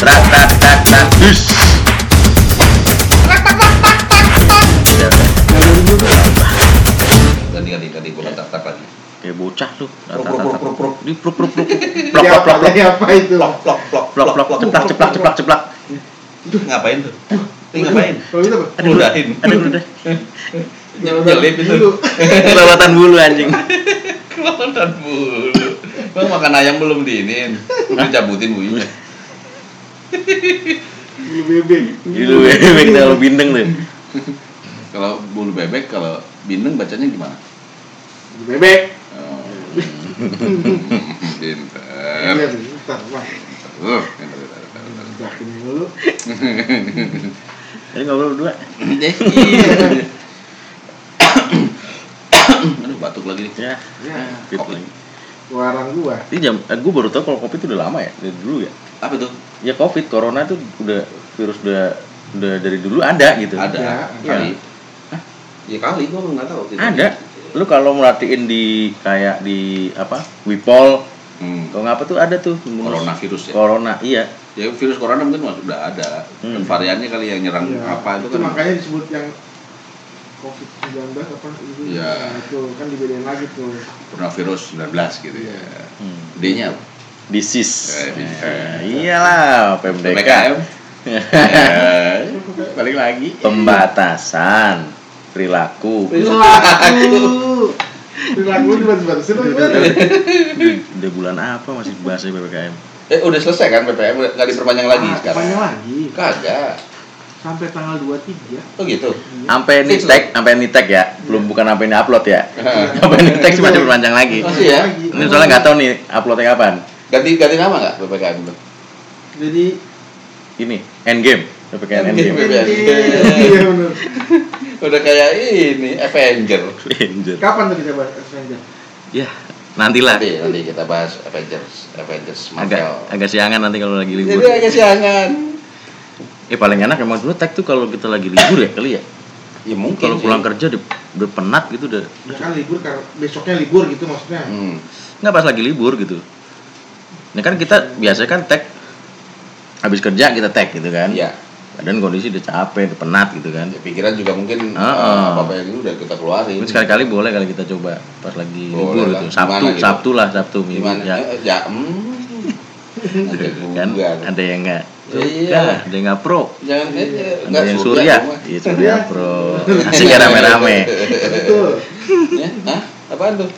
Trak trak trak trak. Hus. Udah, udah. Ganti ganti ganti bukan tak tak lagi. Kayak bocah tuh. Pruk, pruk, pruk, pruk, pruk. Di pruk pruk pruk. Plok Jadi plok apa? plok plok. Jadi apa itu? Plok plok plok Plok plok ceplak ceplak ceplak ceplak. Duh, ngapain tuh? Ini ngapain? Kalau itu apa? Aduh, Ludahin. Aduh udah. Nyelip itu. Dulu. Kelewatan bulu anjing. Kelewatan bulu. Bang makan ayam belum diinin. Udah cabutin bulunya. Bulu bebek. Gitu bebek kalau bindeng tuh. Kalau bulu bebek kalau bindeng bacanya gimana? Bulu bebek. Oh. Iya, Pinter. dulu. Jadi ngobrol berdua. Eh, iya. Aduh batuk lagi nih. Ya, Ya, lagi. Warang gua. Ini jam, eh, gue baru tau kalau covid itu udah lama ya, dari dulu ya. Apa tuh? Ya covid, corona tuh udah virus udah udah dari dulu ada gitu. Ada Ya, kali. Hah? Ya kali gua nggak tahu. Tidak. Ada. Lu kalau merhatiin di kayak di apa? Wipol, Hmm. kalau ngapa tuh ada tuh Coronavirus ya. Corona, iya. Ya virus corona mungkin masih udah ada. Dan Hmm. variannya kali yang nyerang Iya. apa itu itu kan. makanya disebut yang COVID-19 apa itu Iya. Nah, itu kan dibedain lagi tuh Coronavirus 19 gitu ya. Hmm. D-nya apa? Disease. Eh. Eh, iyalah, PMDK. PPKM. Balik lagi. Pembatasan perilaku. perilaku perilaku di batas batasin Udah bulan apa masih bahas PPKM? Eh udah selesai kan PPM nggak diperpanjang lagi sekarang? panjang Ah, lagi Kagak. Sampai tanggal 23 Oh gitu. Sampai Fix nitek, sampai nitek ya. Belum bukan sampai ini upload ya. Iya. Sampai nitek sih masih berpanjang lagi. Masih ya? Ini soalnya nggak tahu nih uploadnya kapan. Ganti ganti nama nggak PPKM itu? jadi Ini endgame. PPKM Endgame. endgame. iya benar Udah kayak ini Avenger. Avenger. kapan tuh kita bahas Avenger Ya, nantilah. Nanti nanti kita bahas Avengers Avengers Agak Marvel. agak siangan nanti kalau lagi libur. Jadi agak siangan. Eh paling enak emang dulu tag tuh kalau kita lagi libur ya kali ya. Ya mungkin Kalau pulang kerja udah, udah penat gitu udah. ya kan libur karena besoknya libur gitu maksudnya Hmm. Nggak pas lagi libur gitu. Ini kan kita biasanya kan tag habis kerja kita tag gitu kan. Iya. Dan kondisi udah capek, udah penat gitu kan. Ya, pikiran juga mungkin Heeh. apa apa yang itu udah kita keluarin. Mungkin sekali-kali boleh kali kita coba pas lagi Boleh libur lah. itu. Sabtu, Gimana gitu? Sabtu lah, Sabtu minggu Gimana? ya. Ya, ya hmm. Ada kan ada yang enggak Iya. enggak pro Jangan eh, eh, ada enggak yang surya. iya surya pro asik rame-rame betul Ya, hah? Apaan tuh?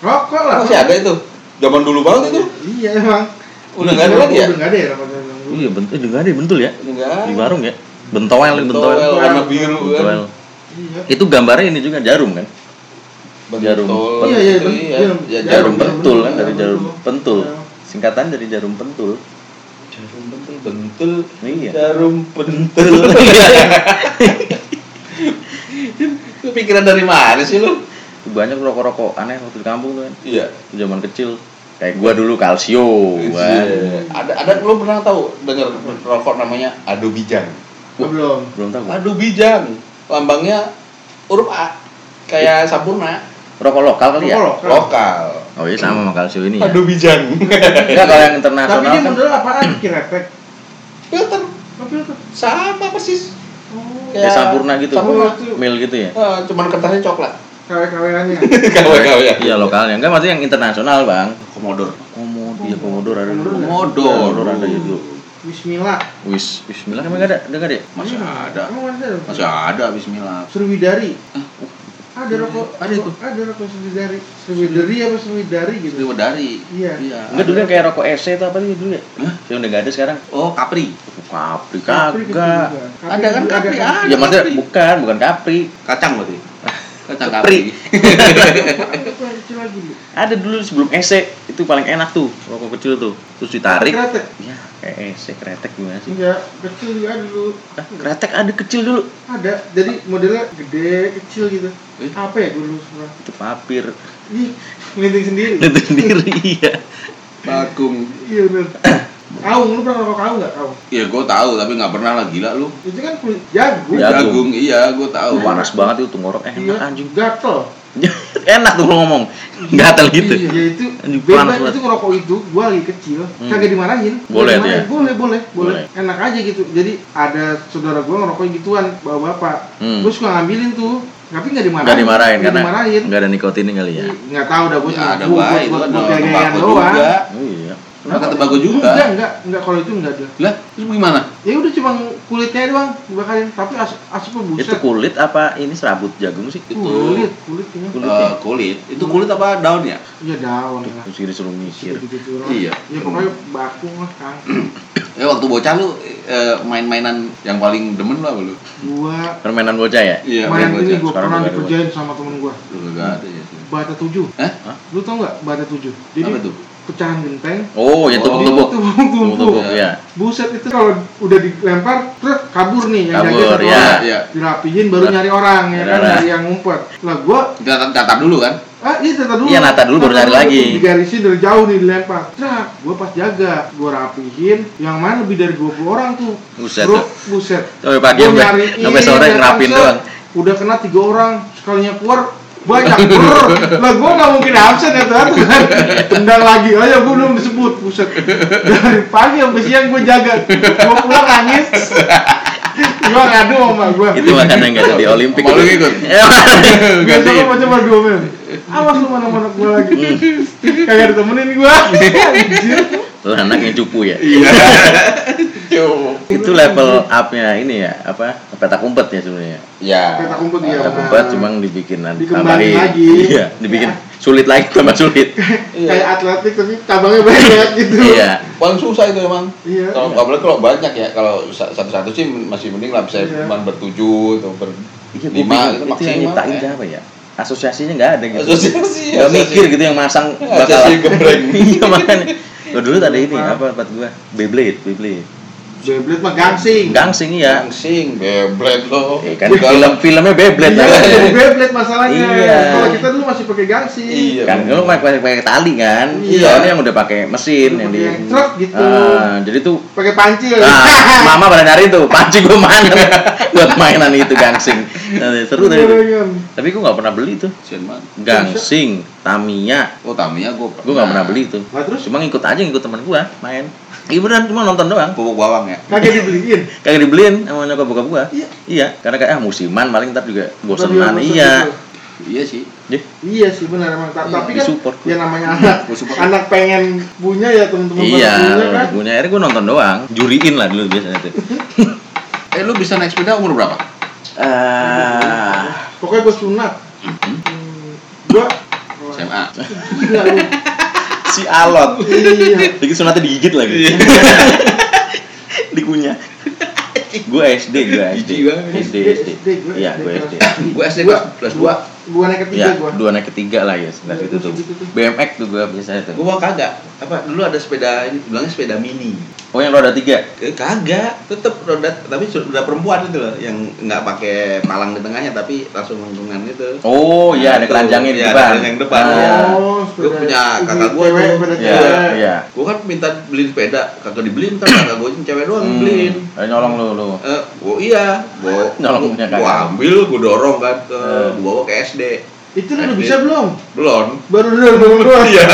rokok lah Masih ada itu. Zaman dulu banget itu. iya emang Udah nggak ada lagi ya? udah nggak ada ya rokok yang dulu. iya bentul juga ada bentul ya nggak di warung ya bentoel bentoel Bentoel warna biru kan. iya itu gambarnya ini juga jarum kan Jarum. Iya, iya, iya. jarum. Ya, jarum jarum pentul kan dari Jarum pentul. pentul Ya. singkatan dari jarum pentul Jarum bentul bentul. iya Jarum pentul. Itu pikiran dari mana sih lu? banyak rokok-rokok aneh waktu di kampung tuh kan Iya. zaman kecil kayak gua dulu kalsio kan Iya. Ada ada lu pernah tahu dengar rokok namanya Ado Bijang? Oh, belum belum tahu Ado Bijang. Lambangnya huruf A. Kayak sampurna. Rokok lokal kali ya Rokok lokal. Lokal. oh iya sama sama kalsio ini ya Ado Bijang. enggak kalau yang tapi internasional dia kan model apaan kiretek Filter filter sama persis. oh kayak sampurna gitu Sampurna. mil gitu ya Eh, cuman kertasnya coklat. kawe-kaweannya Kawe-kawe ya. iya lokalnya enggak maksudnya yang internasional bang Komodor. komodor iya komodor ada Komodor. komodor ada itu Bismillah wis Bismillah emang ada nggak ada ya Masih ada. Emang masih ada? Masih ada Bismillah. Sriwidari. Ada rokok, Ada itu. Ada rokok Sriwidari. Sriwidari apa Sriwidari gitu? Itu dari. Iya. Iya. enggak dulu yang kayak rokok EC itu apa sih dulu ya Hah? yang udah nggak ada sekarang Oh, Capri. kapri Capri gitu kagak. Ada kan Capri, kan? ada. ya maksudnya bukan bukan kapri Kacang berarti. Kacang Capri. Ada dulu sebelum EC itu paling enak tuh rokok kecil tuh terus ditarik. Ya kayak EC kretek gimana sih Enggak, kecil juga ada dulu. Ah, kretek ada kecil dulu Ada. Jadi modelnya gede, kecil gitu. Eh? Apa ya dulu semua? itu papir Ih, ngelinting sendiri. itu sendiri iya Bagum. Iya bener. Kaung, lu pernah rokok kaung nggak kaung? Iya, gue tahu tapi nggak pernah lah gila lu. Itu kan kulit jagung. Jagung. Jagung, iya, gue tahu. panas banget itu tenggorok eh Iya, enak anjing gatel. enak tuh kalau ngomong gatal gitu Ya itu Anjing, bebas itu ngerokok itu gua lagi kecil Hmm. kagak dimarahin. Boleh ya? Boleh, boleh, boleh, Boleh. Enak aja gitu. Jadi ada saudara gua ngerokok gituan bawa bapak. Hmm. Gua suka ngambilin tuh. Tapi nggak dimarahin. nggak dimarahin Nggak karena dimarahin. nggak ada nikotinnya kali ya Nggak tahu dah gua Ya ada itu gua gaya-gayaan tembakau doang. Iya Makan tembakau juga. Enggak, enggak, enggak kalau itu enggak ada. Lah, terus gimana? Ya udah cuma kulitnya doang dibakarin, tapi as asapnya buset. itu kulit apa ini serabut jagung sih Itu kulit, kulitnya. Kulit. eh, kulit. Itu kulit apa daunnya? Iya daun lah. terus disuruh mikir Gitu-gitu lah. Iya. Ya pokoknya bakung lah kang. Ya waktu bocah lu eh, main-mainan yang paling demen lu apa lu? Gua permainan bocah ya Iya, main ini gua pernah dikerjain sama temen gua. Lu kagak ada ya. Bata tujuh. Hah? Lu tau nggak bata tujuh? Jadi Apa tuh? Pecahan genteng. oh ya tubuk-tubuk Tumpuk-tumpuk. tubuk ya Buset itu kalau udah dilempar terus kabur nih yang Kabur, jaga satu ya. orang. Iya. Dirapihin baru Nah. nyari orang ya kan, nyari yang ngumpet. Lah gua catat dulu kan? Ah iya tata dulu. Iya, nata dulu baru nyari lagi. Digarisin dari jauh nih dilempar. Trak, gua pas jaga, gua rapihin. Yang mana lebih dari 20 orang tuh. Buset Bro, buset. sampai pagi sampai sore ya kan, ngerapin doang Udah kena tiga orang, sekalinya keluar banyak brr. lah gua nggak mungkin absen ya tuh kan tendang lagi aja gua belum disebut buset dari pagi sampai siang gua jaga gua pulang nangis gua ngadu sama gua itu makanya nggak jadi olimpik Mau lu ikut? Ya, Gak Gantiin. coba coba dua men. Awas lu mana mana gua lagi. Kagak ditemenin gua. Anjir. lu anak yang cupu ya Iya. Yo. itu level up-nya ini ya apa petak umpet ya sebenarnya Ya. Peta kumpul dia. petak umpet cuma dibikin tambahin lagi. iya dibikin sulit lagi tambah sulit Kayak atletik tapi cabangnya banyak gitu. iya Paling susah itu emang. Iya. Kalau apalagi kalau banyak ya, kalau sa- satu-satu sih masih mending lah bisa Iya. cuma bertujuh atau ber Iya, lima itu itu yang maksimal. nyiptain ya. siapa ya? Asosiasinya nggak ada gitu. Asosiasi, Nggak mikir gitu yang masang bakal. Asosiasi gebrek. iya makanya. Lo dulu ada ini apa buat gua? Beyblade, Beyblade. Beyblade mah gangsing. Gangsing ya. Langsing, Beyblade lo. Eh, kan film filmnya Beyblade Iya, lah. jadi Beyblade masalahnya. Iya. Kalau kita dulu masih pakai gangsing. Iya. Kan lu pakai pakai pakai tali kan. Iya. Soalnya yang udah pakai mesin Udah yang di pakai yang truk gitu. Ah, jadi tuh Pakai panci. Ah, mama pada nyari tuh, panci gua mana buat mainan itu gangsing. Nah, seru tadi. tuh. Iya, Tapi gua nggak pernah beli tuh. Gangsing, Tamiya, Oh, Tamiya gua Gue gak pernah beli itu. Nah, terus Cuma ngikut aja ngikut teman gue main. Iya beneran cuma nonton doang. Pupuk bawang ya. kagak dibeliin. Kagak dibeliin sama nyokap bokap gue. Iya. Iya, karena kayak ah musiman paling ntar juga bosenan. Bosen Iya. Iya sih. Deh, Iya sih benar emang. Ta- Iya, Tapi kan disupport. ya namanya anak, Gua support. anak pengen punya ya teman-teman iya, punya kan. punya akhirnya gue nonton doang. Juriin lah dulu biasanya tuh. Eh, lu bisa naik sepeda umur berapa? Ah, Pokoknya gue sunat. Hmm, gua SMA. Gila lu. Si Alot. Iya. Lagi sunatnya digigit lagi. Dikunyah. Gue SD, gue SD. SD, SD. SD, gua Iya, SD gue SD. Gua SD Gua- kelas 2. Gua naik ketiga Ya, gua. dua naik ketiga lah ya sebelah Iya, itu tuh. BMX tuh gue biasanya tuh. Gua mau kagak. Apa dulu ada sepeda ini bilangnya sepeda mini. Oh yang roda tiga. Eh, kagak, tetep roda tapi roda perempuan itu loh yang nggak pakai palang di tengahnya tapi langsung lengkungan gitu. Oh iya ada Itu, keranjangnya di iya, depan. ada keranjang depan, iya. Oh, Gua punya kakak gua cewek, tuh. Iya, cewek. iya. Gua kan minta beliin sepeda, kagak dibeliin kan kakak gua yang cewek doang yang beliin. Hmm, ayo nyolong lu lu. Eh, gua iya, gua, Nyolong punya gua kakak. ambil, gua dorong kan ke, Eh. gua bawa ke SD. Itu lu udah bisa belum? Belum. Baru udah belum doang. Iya.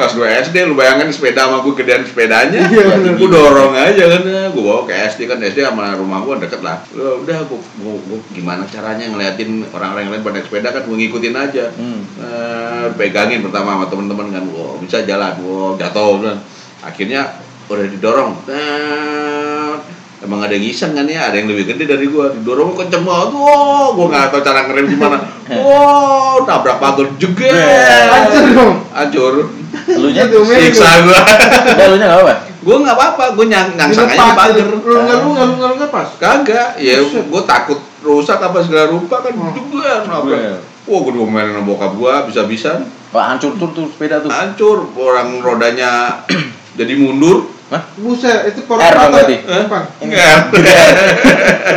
Kelas 2 SD lu bayangin sepeda sama gua gedean sepedanya. Iya, bener. Gua dorong aja kan, gua bawa ke SD kan SD sama rumah gua deket lah. Lu udah gua gimana caranya ngeliatin orang-orang yang lain pada sepeda kan gua ngikutin aja. Hmm. Eh, pegangin pertama sama temen-temen kan, wah bisa jalan, wah jatuh kan. Akhirnya udah didorong. Emang ada yang iseng kan ya, ada yang lebih gede dari gua, didorong kenceng banget, wah gua nggak tahu cara ngerem gimana, wah tabrak pagar jeger, Hancur dong. hancur, Lu nya siksa gua, lu nya enggak apa? gua nggak apa-apa, gua nyang nyangsang aja di pagar, Lu nggak lu nggak lu nggak lu nggak pas. kagak, ya gua takut rusak apa segala rupa kan, Oh. jeger, Iya. nabrak, wah gua diomelin sama bokap gua, bisa-bisa, Wah, hancur tuh tuh sepeda tuh. hancur. Orang rodanya jadi mundur Hah? Buset, itu R dong berarti. Depan. enggak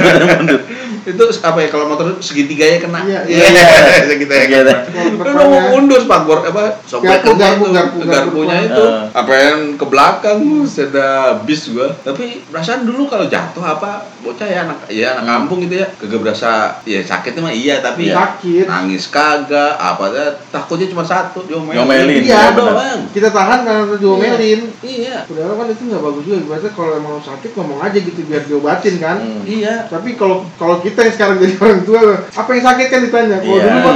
Bener mundur. Itu apa ya kalau motor segitiganya kena. Iya, iya, iya. Segitiga Iya, kena. Kalau Lu mau mundur spakbor apa? Garpu, kena garpu, itu. garpu, garpu. garpunya garpu. itu. Apa yang ke belakang sudah bis gua. Tapi perasaan dulu kalau jatuh apa bocah ya anak ya anak Hmm. kampung gitu ya. Kagak berasa ya sakitnya mah iya tapi Iya. Sakit. nangis kagak apa ya, takutnya cuma satu diomelin. Diomelin, Iya, ya, doang. Kita tahan karena udah diomelin. Iya. Padahal kan itu nggak bagus juga. Berarti kalau emang sakit ngomong aja gitu biar diobatin kan. Hmm. Iya. Tapi kalau kalau kita yang sekarang jadi orang tua, apa yang sakit kan ditanya. Kalau Iya. dulu mah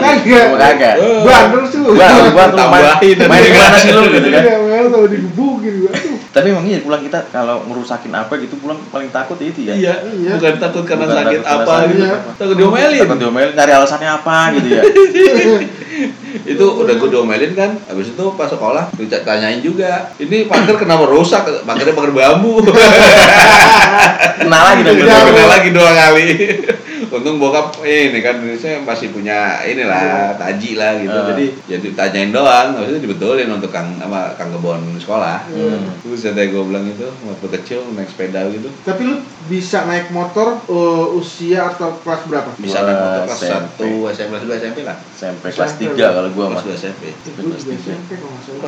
kagak. Bandel sih lu. Main, Tambahin. main di mana sih lu gitu kan. Iya, main kalau digebukin gua. Tapi emang iya pulang kita kalau ngerusakin apa gitu pulang paling takut itu ya. Iya. Iya. Bukan takut karena Bukan sakit takut apa sakit gitu. apa. Takut diomelin. Takut diomelin, nyari alasannya apa gitu ya. itu udah gue diomelin kan habis itu pas sekolah ditanyain juga ini pagar kenapa rusak pagarnya pagar bambu Kenal lagi dong. Iya, kena iya. lagi dua kali untung bokap ini kan saya masih punya inilah taji lah gitu Ah. jadi ya ditanyain doang habis itu dibetulin untuk kang sama kang kebon sekolah Hmm. terus ada gue bilang itu waktu kecil naik sepeda gitu Tapi lu bisa naik motor uh, usia atau kelas berapa? bisa naik motor kelas satu SMP kelas dua SMP lah SMP kelas. 3 kalau gua kelas dua SMP kelas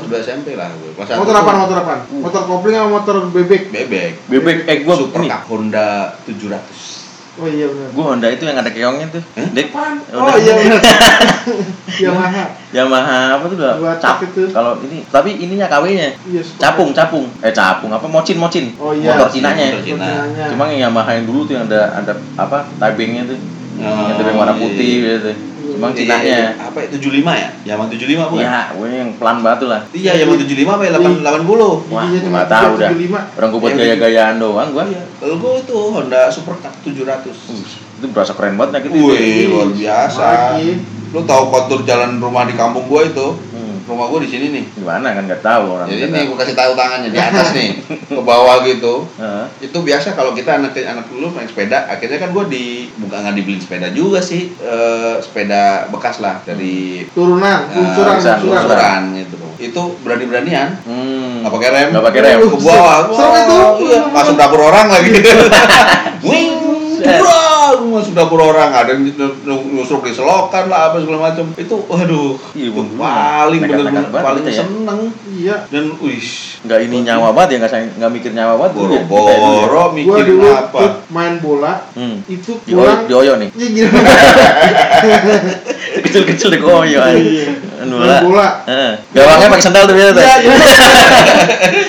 dua SMP lah gue kelas Motor apa? Motor apa? Motor kopling sama motor bebek? bebek Bebek eh gua Super Honda 700 Oh iya benar. Gua Honda itu yang ada keongnya tuh. Hah? Dek. Ya Oh iya benar. Yamaha. Yamaha apa tuh udah Dua cap itu. kalau ini tapi ininya KW-nya Iya. super. capung capung eh capung apa mocin mocin Oh iya. motor Cinanya Motor Cina. Motornya. cuma yang Yamaha yang dulu tuh yang ada ada apa tabengnya tuh Oh, yang tabeng warna iya, putih iya. gitu cuma Iya, Cinanya iya, iya. apa ya? 75 ya Yaman 75 bukan ya? Gue yang pelan banget tuh lah. Iya Yaman 75 apa ya? 8 80 wah Giginya gua cuma nggak tahu dah. 375. orang gue buat gaya-gayaan doang gua. Iya. Kalau gue itu Honda Super Cup 700 Uh, itu berasa keren banget nah gitu Wih, luar biasa. Lu tahu kontur jalan rumah di kampung gua itu? Hmm, Rumah gua di sini nih. gimana kan nggak tahu orang Jadi nih tahu. gua kasih tahu tangannya di atas nih, ke bawah gitu. Heeh. Itu biasa kalau kita anak anak dulu naik sepeda, akhirnya kan gua di bukan nggak dibeliin sepeda juga sih, eh, sepeda bekas lah dari Turunan, eh, lungsuran, lungsuran, lungsuran. lungsuran gitu. Itu berani-beranian. Hmm. Nggak pakai rem, Nggak pakai rem. ke bawah. Serem itu. Iya, masuk dapur orang lagi. Dapur orang. Ada yang nyusruk di selokan lah, apa segala macam. Itu, waduh, Iya, paling bener-bener banget paling ya. seneng. Iya. Dan, wih, nggak ini nyawa banget ya nggak sayang- nggak mikir nyawa banget dulu ya, boro-boro dulu apa. main bola Hmm. itu Di pulang oyo, di oyo nih. Iya. Kecil-kecil di oyo Anu Main lah. bola. Heeh. Gawangnya pakai sandal tuh biasa. Iya, iya.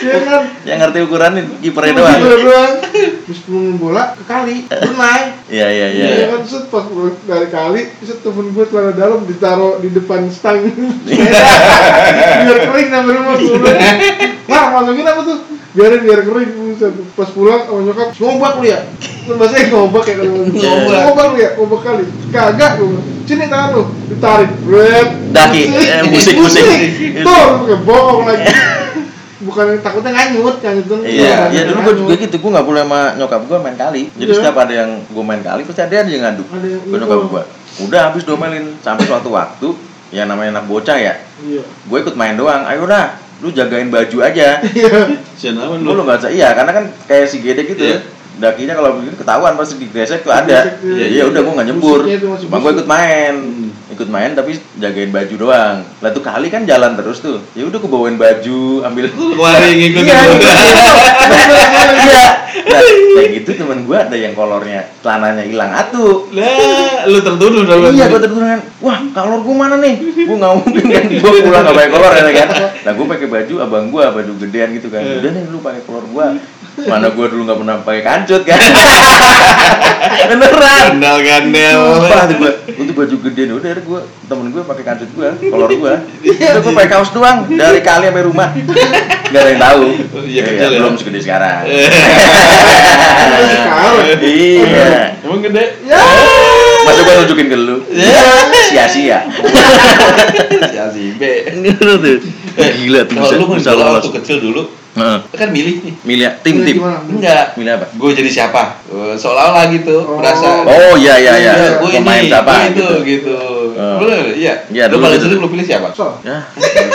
Iya kan. Yang ngerti ukurannya kipernya doang. Bola doang. Terus main bola ke kali, berenang. Iya iya iya. Iya kan set pas dari kali, set temen gue celana dalam ditaruh di depan stang. Biar kering sampai rumah Wah, masukin apa tuh? Biarin biar kering buset. Pas pulang sama nyokap, ngobak lu ya? Lu bahasanya ngobak ya kalau Iya. ngobak. Ngobak lu ya? Ngobak kali. Kagak gue bilang. Sini tangan lu, ditarik. Bret. Daki, eh, musik, musik. Tuh, bohong lagi. Bukan takutnya nganyut, nganyut kan. Iya, iya dulu gua juga gitu, gua nggak boleh sama nyokap gua main kali. Jadi Iya. setiap ada yang gua main kali, pasti ada yang ngadu. Gua nyokap gua. Udah habis domelin sampai suatu waktu, yang namanya anak bocah ya, Iya. gue ikut main doang. Ayo dah, lu jagain baju aja. Iya. Siapa Lu lu nggak usah, iya karena kan kayak si Gede gitu. Iya. Dakinya kalau begini ketahuan pasti digresek tuh ada. Iya, iya. iya udah gua nggak nyebur. Cuma gua ikut main. Hmm. Ikut main tapi jagain baju doang. Lah tuh kali kan jalan terus tuh. Ya udah gua bawain baju, ambil Lari ngikut Iya. Iya. Nah, kayak gitu temen gua ada yang kolornya celananya hilang atuh. Lah, lu tertuduh dong. Iya, gua tertuduhan. Wah, kolor gua mana nih? Gua nggak mungkin kan gua pulang nggak pakai kolor ya kan. Nah, gua pakai baju abang gua, baju gedean gitu kan. Udah nih lu pakai kolor gua. Mana gua dulu nggak pernah pakai kancut kan. Beneran. Gandel-gandel. Sumpah tuh untuk baju gedean udah ada gua temen gua pakai kancut gua, kolor gua. Udah gua pakai kaos doang dari kali sampai rumah. Gak ada yang tahu. Iya, kecil ya. belum segede sekarang. Sekarang. iya. Emang gede? Ya. Masa gua nunjukin ke lu? Sia-sia. Ya si B. Gila tuh. Gila tuh Kalau lu bisa lolos. waktu kecil dulu, Heeh. kan milih nih. Milih tim tim. Gimana? Enggak. Milih apa? Gue jadi siapa? Eh, Seolah-olah gitu, Oh. merasa. Oh iya iya iya. gue Pemain ini, siapa gitu, gitu. gitu. Lu iya. Iya, Lu dulu paling sering lu pilih siapa? So, Ya,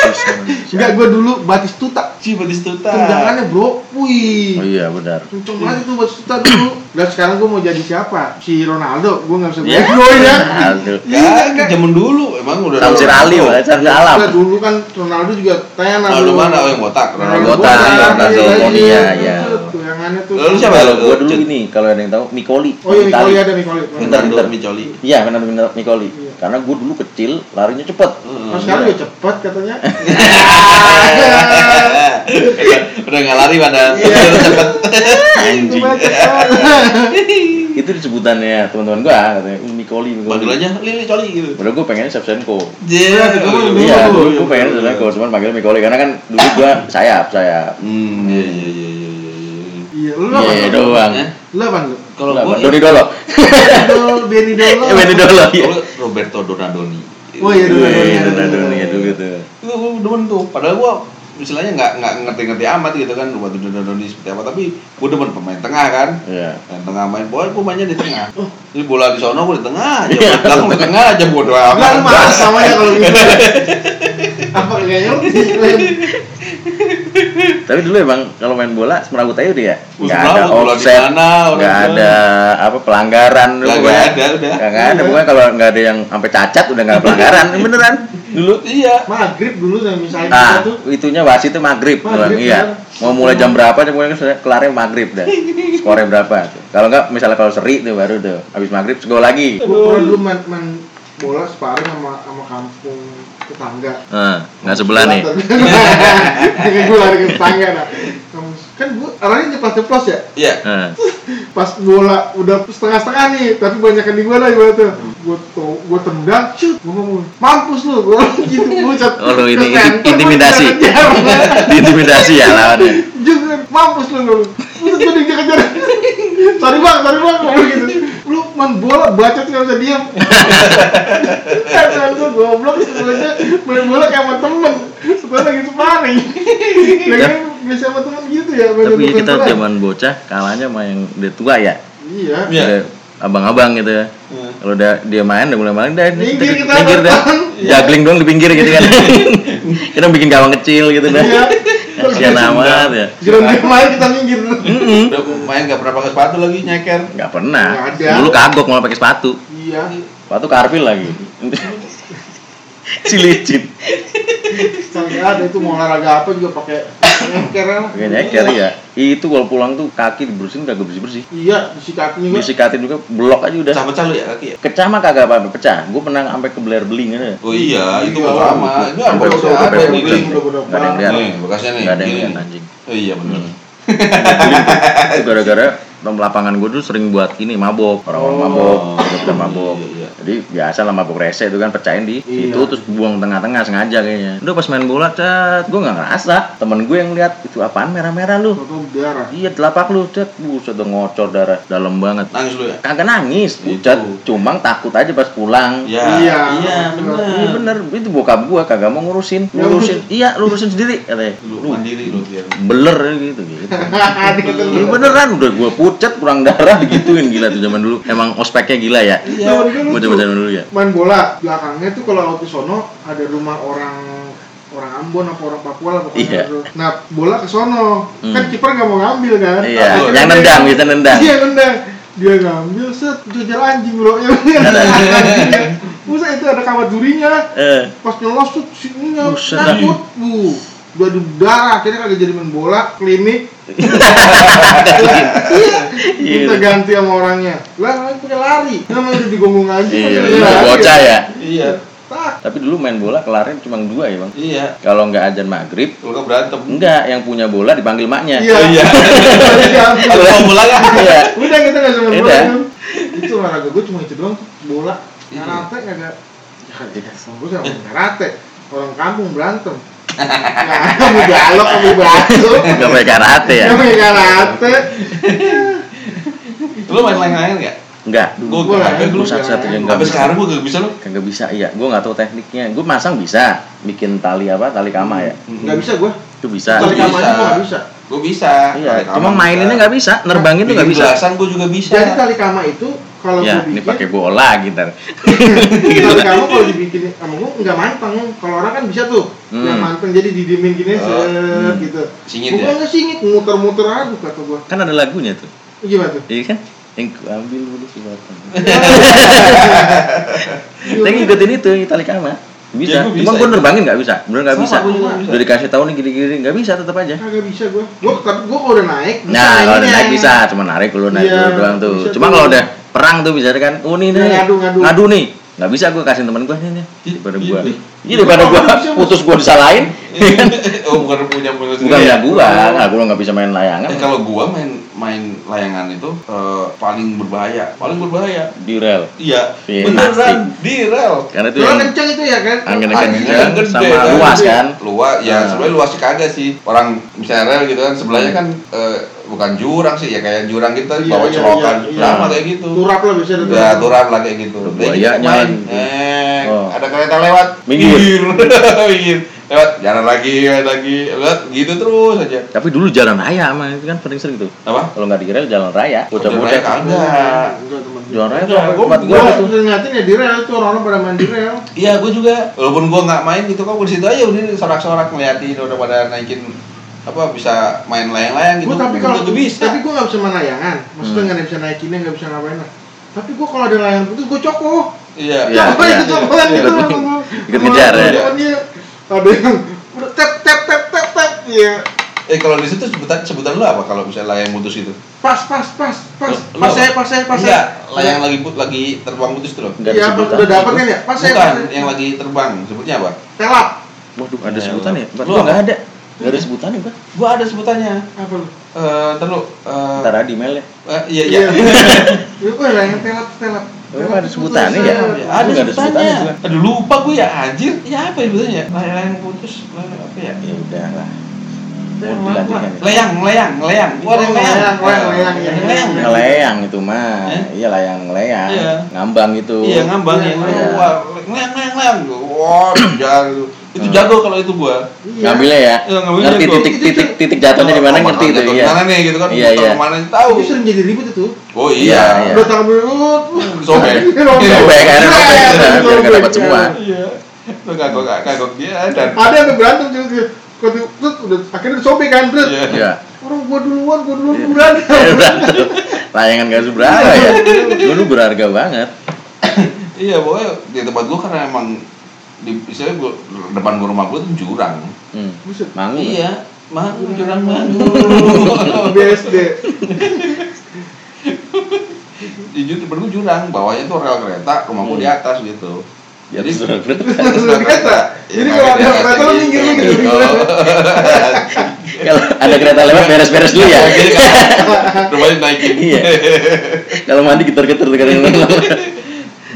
enggak gue dulu Batistuta. Si Batistuta. Tendangannya bro, wih. Oh iya benar. Kenceng banget itu Batistuta dulu. Dan sekarang gue mau jadi siapa? Si Ronaldo. Gue nggak bisa Iya. begoin ya. Aduh. Ya, zaman dulu emang udah ada Samsir Ali, Ronaldo. Pak. Samsir alam. Enggak, dulu kan Ronaldo juga tenar. Ronaldo mana? Oh, yang botak. Ronaldo Botak, Ronaldo iya, Monia, iya, ya. itu Tuyangannya tuh. Lalu siapa? Gua dulu ini, kalau ada yang tahu Mikoli. Oh iya. Mikoli ada Mikoli. Pintar, pintar. Micoli. Iya, benar benar Mikoli. Iya. Karena gue dulu kecil, larinya cepet. Kalau sekarang juga cepat katanya. Udah nggak lari pada Iya. udah cepet. Anjing. Itu disebutannya teman-teman gua katanya, "Uh, Mikoli, Mikoli. Panggilannya Lili Coli gitu. Padahal gue pengennya Shevchenko. Iya. Iya, dulu gue pengennya Shevchenko, cuman panggil Mikoli karena kan dulu gua sayap, sayap. Hmm, iya iya iya iya iya. Iya, lu apa? Iya doang. Lu apa lu? Kalau gua Doni Dolo. Dol, Benny Dolo. Eh, Benny Dolo. Iya. Gua Roberto Donadoni. Oh iya, dulu. Wih, Donadoni ya dulu tuh. Itu demen tuh. Padahal gua misalnya nggak nggak ngerti-ngerti amat gitu kan Roberto Donadoni seperti apa tapi gua demen pemain tengah kan. Iya. Yang tengah main bola, gua mainnya di tengah. Oh, ini bola di sono gua di tengah aja. Iya. Langsung di tengah aja bodo Enggak, lu amat. marah samanya kalau gitu. Apa kayaknya Tapi dulu emang kalau main bola semeraut aja udah ya. Nggak ada offset, nggak ada apa pelanggaran. Nggak, ada, udah. Nggak ada pokoknya kalau nggak ada yang sampai cacat udah nggak pelanggaran. Ini beneran. Dulu Iya. maghrib dulu yang misalnya Nah, tuh itunya wasitnya maghrib, Maghrib, bilang, iya. kan? Mau mulai jam berapa, pokoknya kan sudah kelarnya maghrib dah. Skornya berapa? Kalau nggak, misalnya kalau seri tuh baru tuh, habis maghrib gol lagi. gue dulu main, main bola sparring sama sama kampung tetangga. Nah, nggak sebelah nih. gue lari ke tetangga nah. Kan gue arahnya ceplos-ceplos ya. Iya. Nah, Pas bola udah setengah-setengah nih, tapi banyak di gue lah ibarat tuh. Gue to, gue tendang, shoot, gue ngomong, mampus lu, gue gitu, buset. Oh, lu ini intimidasi. diintimidasi ya lawannya. Jangan, mampus lu gue. Udah gue dikejar-kejar. Sorry bang, sorry bang, gitu. Main bola bacot nggak bisa diam. Kata gue goblok sebenarnya main bola kayak sama temen. Sebenarnya lagi sparring. Ya kan biasa sama temen gitu ya. main Tapi kita zaman bocah kalahnya sama yang udah tua ya. Iya. Iya. Udah abang-abang gitu ya. Hmm. Kalau udah dia main udah mulai main dah Minggir kita minggir dah. Juggling doang di pinggir gitu kan. kita bikin gawang kecil gitu dah. Iya. Kasihan amat ya. Giliran dia main kita minggir. Mm-mm. Udah main nggak pernah pakai sepatu lagi nyeker. Nggak pernah. Dulu kagok malah pakai sepatu. Iya. Sepatu karpil lagi. si licin. Sampai ada itu mau olahraga apa juga pakai nyeker. Pakai nyeker ya. Itu kalau pulang tuh kaki dibersihin kagak bersih-bersih. Iya, di kaki juga. Disikatin juga blok aja udah. Pecah-pecah lu ya kaki ya? Pecah mah kagak apa-apa pecah. Gue pernah sampai ke beler beling gitu. Oh iya, itu Iya. sama. Ini apa udah udah ada sampai nih. udah. Udah udah Nggak ada yang lihat. Nih, bekasnya nih. Nggak ada yang lihat anjing. Oh iya benar. Itu gara-gara lapangan gue dulu sering buat ini mabok orang-orang Oh. mabok kita mabok Iya, iya. Jadi biasa lah mabok rese itu kan pecahin di Iya. itu terus buang tengah-tengah sengaja kayaknya udah pas main bola cat gue nggak ngerasa temen gue yang lihat itu apaan merah-merah lu darah. iya telapak lu cat buset udah ngocor darah dalam banget Nangis lu ya? kagak nangis Itu. pucat cuma takut aja pas pulang Iya. Iya. Iya, Iya benar. bener, itu bokap gua kagak mau ngurusin, Ya, ngurusin, iya lurusin sendiri katanya. Lu mandiri lu biar. beler gitu gitu. Iya beneran udah gua pucat kurang darah digituin gila tuh zaman dulu. Emang ospeknya gila ya. Iya. Coba zaman dulu ya. Main bola belakangnya tuh kalau waktu sono ada rumah orang orang Ambon apa orang Papua lah pokoknya. Iya. tuh. Nah bola ke sono, Hmm. kan kiper nggak mau ngambil kan? Iya, Akhirnya yang dia- nendang, bisa nendang. Iya nendang. Dia ngambil set jajar anjing bro. Ya, Buset itu ada kawat durinya. Eh, Pas nyelos tuh sininya takut. Bu. Udah di darah, akhirnya kagak jadi main bola, klinik, Iya. kita ganti sama orangnya. Lah, namanya punya lari. Namanya udah digonggong aja. iya, iya, bocah ya. Iya. Tak. Tapi dulu main bola kelarnya cuma dua ya bang. Iya. Kalau nggak ajan maghrib, Lu kan berantem. enggak yang punya bola dipanggil maknya. Iya. Iya. Iya. Lu mau bola kan? Iya. Udah kita nggak sama bola. Kan. Itu olahraga gue cuma itu doang bola. Iya. Karate kagak. Ya, sama gue sama karate. Orang kampung berantem. Nah, mau dialog sama batu. Gak pakai karate ya? Yang pakai karate. Lu main lain-lain enggak? Enggak. Gua Gua enggak lain, dulu. Gua satu-satunya enggak Sampai sekarang gua gak bisa lu. Kagak bisa, iya. Gue nggak tahu tekniknya. Gue masang bisa, bikin tali apa, tali kama ya. Nggak bisa gue. Itu bisa. Tali Bisa. kama gue nggak bisa. Gua bisa. Iya, cuma maininnya nggak bisa, nerbangin tuh nggak bisa. Belasan gua juga bisa. Jadi tali kama itu kalau ya gue ini pakai bola gitu Kalau kamu kalau dibikin sama gue nggak manteng. Kalau orang kan bisa tuh Hmm. yang manteng jadi didiemin gini Oh, set hmm. gitu. Singit Gua ya? nggak singit, muter-muter aduh kata gua. kan ada lagunya tuh Gimana tuh? iya kan yang ku ambil dulu sebatang Iya, saya ngikutin itu Itali Kama bisa, Ya, gua cuma bisa gue itu. nerbangin nggak bisa, bener nggak Sama, bisa. nggak bisa. Udah dikasih tahu nih gini-gini nggak bisa tetap aja. Kagak bisa gua. Gua tapi gua kalau udah naik bisa Nah, kalau udah naik bisa, cuma narik dulu naik Iya, dulu doang tuh. bisa Cuma kalau udah perang tuh bisa kan, oh nih nih, Ngadu, ngadu. nih, nggak bisa gue kasih temen gue nih nih, daripada Iya, gue, iya. iya daripada gue Bisa, putus gue disalahin, oh bukan punya punya bukan ya gue, nah gue nggak bisa main layangan, Eh kalau gua main main layangan itu eh, paling berbahaya, paling berbahaya. di rel, Iya, Iya, beneran di rel. karena itu yang kencang itu ya kan? angin kencang sama kan? luas kan, Luas, ya Nah. sebenarnya luas sih kagak sih. Orang misalnya rel gitu kan, sebelahnya kan eh, bukan jurang sih, ya kayak jurang gitu Iya, bawa iya, celokan, iya, iya. sama kayak gitu. Turap lah bisa ada. Ya aturan lah kayak gitu. Gitu buayanya main, lagi. eh, Oh. ada kereta lewat, Minggir. minggir, lewat, jalan lagi, lagi, lewat, gitu terus aja. tapi dulu jalan raya mah itu kan sering sering tuh, Apa? kalau nggak di rel jalan raya, Jalan bocah-bocah raya kagak. Jalan raya tuh gua- tempat Gua tuh ngeliatin ya di rel tuh orang-orang pada main di rel. Iya, gue juga. Walaupun gue nggak main gitu, kok di situ aja udah sorak-sorak ngeliatin udah pada naikin apa bisa main layang-layang gitu. Gua tapi kalau Gua bisa. tapi gua nggak bisa main layangan. Maksudnya Hmm. nggak bisa naikinnya, nggak bisa ngapain lah. Tapi gua kalau ada layangan putus gua coko. Iya. Iya, iya. Iya. gitu. Ikut- ngejar, ya? Ada yang udah tap tap tap tap tap. Iya. Eh kalau di situ sebutan sebutan lu apa kalau misalnya layang putus itu? Pas pas pas pas. Lu- Pas saya pas saya pas Enggak, saya. layang lagi put lagi terbang putus itu loh. nggak Iya, udah dapat kan ya? Pas saya Bukan, yang lagi terbang, sebutnya apa? Telap. Waduh, ada sebutan ya? Lu gua apa? nggak ada, nggak ada sebutannya gua. Gua ada sebutannya. Apa lu? Eh, ntar lu. eh, Ntar ada email ya. eh, iya iya. Itu kok layangan telap telap. Oh, Telap ada putus. sebutannya ya? Ya, ada Gua nggak ada sebutannya. sebutannya Aduh lupa gue ya anjir. Ya apa ya sebutannya? Layang putus, layang apa ya? Ya udah lah. Ya? Layang, layang, layang. Gua ada Oh, yang layang. layang, layang, layang, iya. layang. Itu mah. Eh? Iya layang ngelayang. Iya. Ngambang itu. Iya ngambang ya. Iya. Layang, layang, layang. Wah, jago. Itu jago kalau itu gua. Iya. Ngambilnya ya. Iya, ngambilnya ngerti titik titik titik jatuhnya di mana ngerti itu iya. Di mana nih gitu kan? Iya, Tahu iya. Mana tahu. Itu sering jadi ribut itu. Oh Iya, iya. iya. Udah tangan berut. Sobek. Sobek, akhirnya robek, Iya, biar nggak sobek, dapat semua. Iya. Kagok kagok dia dan Ada yang berantem juga udah akhirnya disobek kan terus. Iya. Iya. Orang gua duluan, gua duluan berantem. Layangan gak seberapa ya. Dulu berharga banget. Iya, pokoknya di tempat gua karena emang di istilahnya gua, depan gua rumah gua tuh jurang. Hmm. Buset. Mangu. nggak? Iya, mangu jurang mangu. BSD. Di jurang depan gua jurang, bawahnya tuh rel kereta, rumah gua di atas gitu. Ya, Jadi terus kereta. atas Terus kereta. Jadi kalau ada kereta lu minggir minggir. Kalau ada kereta lewat beres-beres dulu ya. Kan rumahnya naikin. Iya. Kalau mandi getar-getar tuh kadang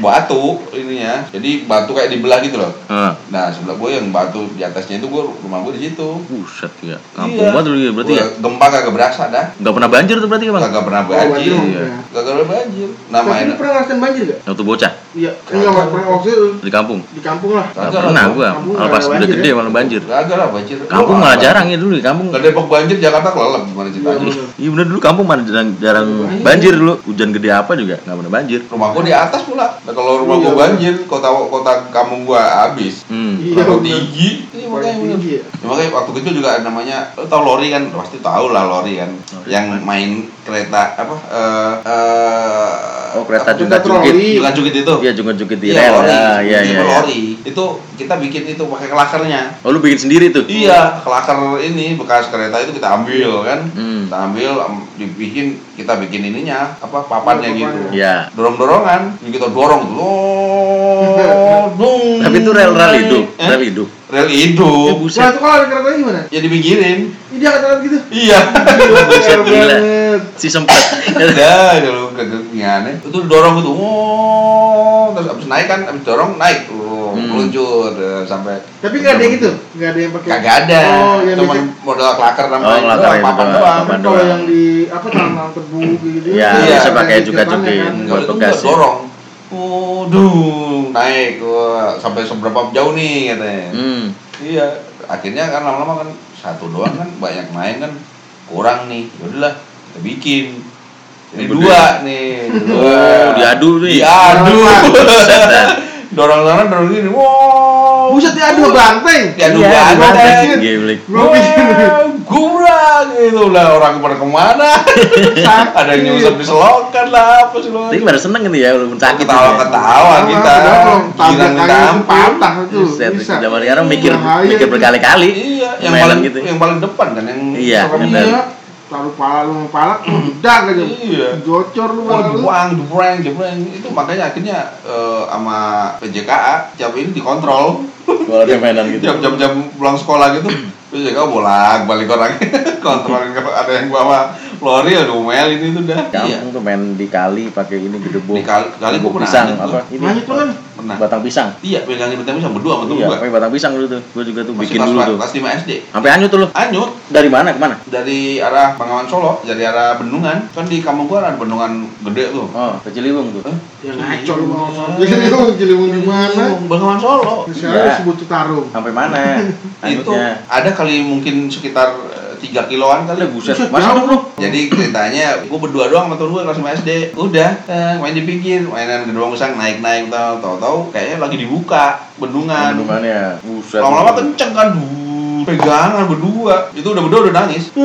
Batu ininya. Jadi batu kayak dibelah gitu loh. Heeh. Nah, sebelah gue yang batu di atasnya itu gue rumah gue di situ. Buset ya. Kampung Iya. banget dulu ya berarti ya. Gua Gempa kagak berasa dah. Enggak pernah banjir tuh berarti ya, Bang? Kagak pernah Oh, banjir banjir. enggak. Kagak pernah banjir. Tapi Namanya lu pernah ngerasain banjir gak? Waktu bocah Iya. Enggak pernah waktu itu di kampung. di kampung lah. Kagak pernah kampung Kalau nggak pas udah banjir gede ya? malah banjir. Kagak lah banjir. Kampung malah jarang ya dulu di kampung. Kalau Depok banjir, Jakarta kelelep gimana ceritanya? Iya, Iya bener dulu kampung mana jarang, jarang banjir dulu. Hujan gede apa juga nggak pernah banjir. Rumah gua di atas pula. Nah, kalau rumah Iya, gua banjir, kota kota kampung gua habis. Hmm. Iya, Terlalu tinggi. Iya, makanya tinggi ya. Ya, makanya waktu kecil juga namanya lo tau lori kan pasti tahu lah lori kan Lori yang main kereta apa eh eh Oh kereta juga jungkit. juga jukit itu Iya jungkit-jungkit di iya rel. lori Ah, Iya Itu iya. iya. lori itu kita bikin itu pakai kelakarnya Oh lu bikin sendiri tuh? iya kelakar ini bekas kereta itu kita ambil kan Hmm. kita ambil am- dibikin kita bikin ininya apa papannya Papannya. gitu Iya. dorong dorongan kita dorong tuh dung Tapi itu rel rel hidup, Eh? rel hidup. rel Ya hidup Nah, buset. itu kalau ada kereta gimana? ya dipinggirin Ini dia kata gitu. iya Buset, Keren gila. Si sempet. ada kalau kegengiannya itu dorong gitu oh terus abis naik kan abis dorong naik oh, Hmm. meluncur eh, sampai Tapi nggak ada yang gitu, nggak ada yang pakai. kagak ada Oh, yang cuman bikin- modal kelakar sama Oh, kelakar doang, itu papan doang, kalau yang di apa tangan tebu gitu. Iya, bisa pakai juga jukin. kan. Buat itu bekas ya. dorong oh duh naik wah, sampai seberapa jauh nih katanya Hmm. iya akhirnya kan lama-lama kan satu doang kan banyak main kan kurang nih yaudahlah kita bikin Ini dua nih, dua. Oh, diadu nih. Diadu. Dorong dorong dorong gini. Wow. Buset dia adu banteng. Diadu Iya, banteng. Gurang gitu lah orang pada ke mana? Ada yang nyusup di selokan lah apa sih? Tapi pada seneng gitu ya, walaupun sakit. Ketawa-ketawa kita. Tabrak Girang kaki tampil. patah itu. Buset, Bisa. zaman sekarang mikir mikir berkali-kali. Iya, yang paling gitu. yang paling depan kan yang. Iya. Taruh pala lu pala, udah aja. Iya. Gocor lu Wah, pala lu. buang, jebreng, jebreng. Itu makanya akhirnya eh, sama PJKA tiap ini dikontrol. Kalau ada mainan gitu. Jam jam pulang sekolah gitu. PJKA bolak balik orang kontrolin kalau ada yang bawa lori ya ngomelin itu dah. Iya. Kampung tuh main di kali pakai ini gedebuk. Di kali- kali gua pernah pisang apa? Ini Manyet lu kan? Pernah. batang pisang. Iya, pegangin beteng sama berdua sama Iya, gua. pakai batang pisang dulu tuh. Gua juga tuh Masih bikin dulu tuh. kelas 5 SD. Sampai anyut tuh lu. Anyut Dari mana ke mana? dari arah Bengawan Solo, dari arah Bendungan. Kan di kampung gua ada bendungan gede tuh. Oh, ke Ciliwung tuh. Hah? Ya ngaco lu mau Ciliwung, Ciliwung di mana? Bengawan Solo. Sekarang Iya. disebut Citarum. Sampai mana? itu ada kali mungkin sekitar eh, 3 kiloan kali Udah buset. Jauh. lu. jadi ceritanya gue berdua doang sama temen gue kelas 5 SD udah eh, main di pinggir mainan gedung besar naik naik tau tau tau kayaknya lagi dibuka bendungan Bendungannya. Buset. lama-lama kenceng kan pegangan berdua itu udah berdua udah nangis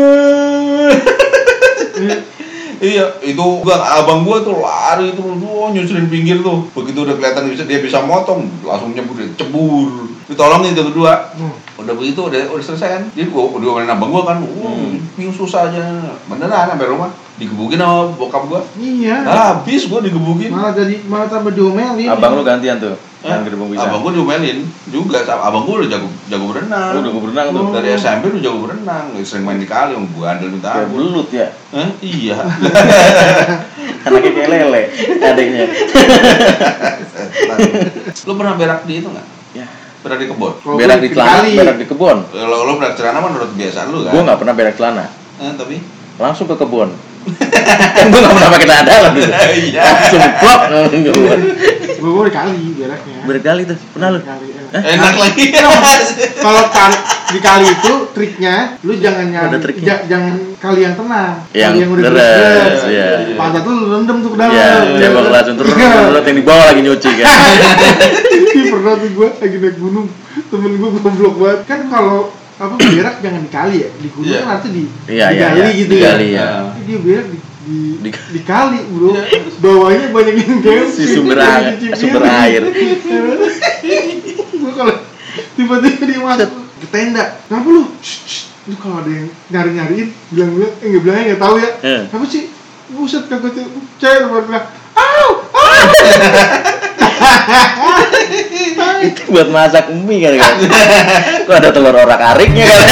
Iya, itu gua abang gua tuh lari tuh, oh, nyusulin pinggir tuh. Begitu udah kelihatan bisa dia bisa motong, langsung nyebur cebur. Ditolongin tuh berdua. Hmm. Udah begitu udah udah selesai kan. Dia gua udah main abang gua kan, uh, piu susah aja. Beneran sampai rumah digebukin sama bokap gua. Iya. Habis gua digebukin. Malah jadi malah tambah diomelin. Abang lu gantian tuh. Eh. Abang gua diomelin juga. sama- Abang gua udah jago jago berenang. Oh, udah gua berenang tuh. Dari SMP udah jago berenang, sering main di kali, sama gua andel minta Kayak ampun. belut ya. Hah? Iya. Anaknya kayak lele adiknya. Lu pernah berak di itu nggak? Berak di kebun? Kalau Berak di celana, kali. berak di kebun. Kalau lu berak celana menurut kebiasaan lu kan? Gua nggak pernah berak celana. Eh, tapi Langsung ke kebun. Kan gua nggak pernah pakai celana dalam gitu. Iya. Langsung. Gua gua dikali beraknya. Berkali tuh. Pernah lu? Dikali, eh. Hah? enak lagi. Kalau kali di kali itu triknya lu jangan nyari ja- jangan kali yang tenang. Yang kali yang udah deres, iya. Pantat tuh lu rendem tuh ke dalam. Iya, coba ngelasun terus terus yang di bawah lagi nyuci kan. Pernah tuh gua lagi naik gunung temen gua goblok banget kan kalau apa berak jangan dikali ya di gunung Iya. kan nanti di Iya, iya, digali iya. gitu Digali, ya ya. Tapi dia berak di di, Di- dikali bro Iya. bawahnya banyak yang camping Si sumber air, sumber air. gua kalau tiba-tiba dia masuk ke tenda kenapa lu lu kalau ada yang nyari-nyariin bilang-bilang eh nggak bilangnya nggak tahu ya Eh. apa sih buset kagak tuh cewek bilang au Itu buat masak mie kan kan. Kok ada telur orak ariknya kan.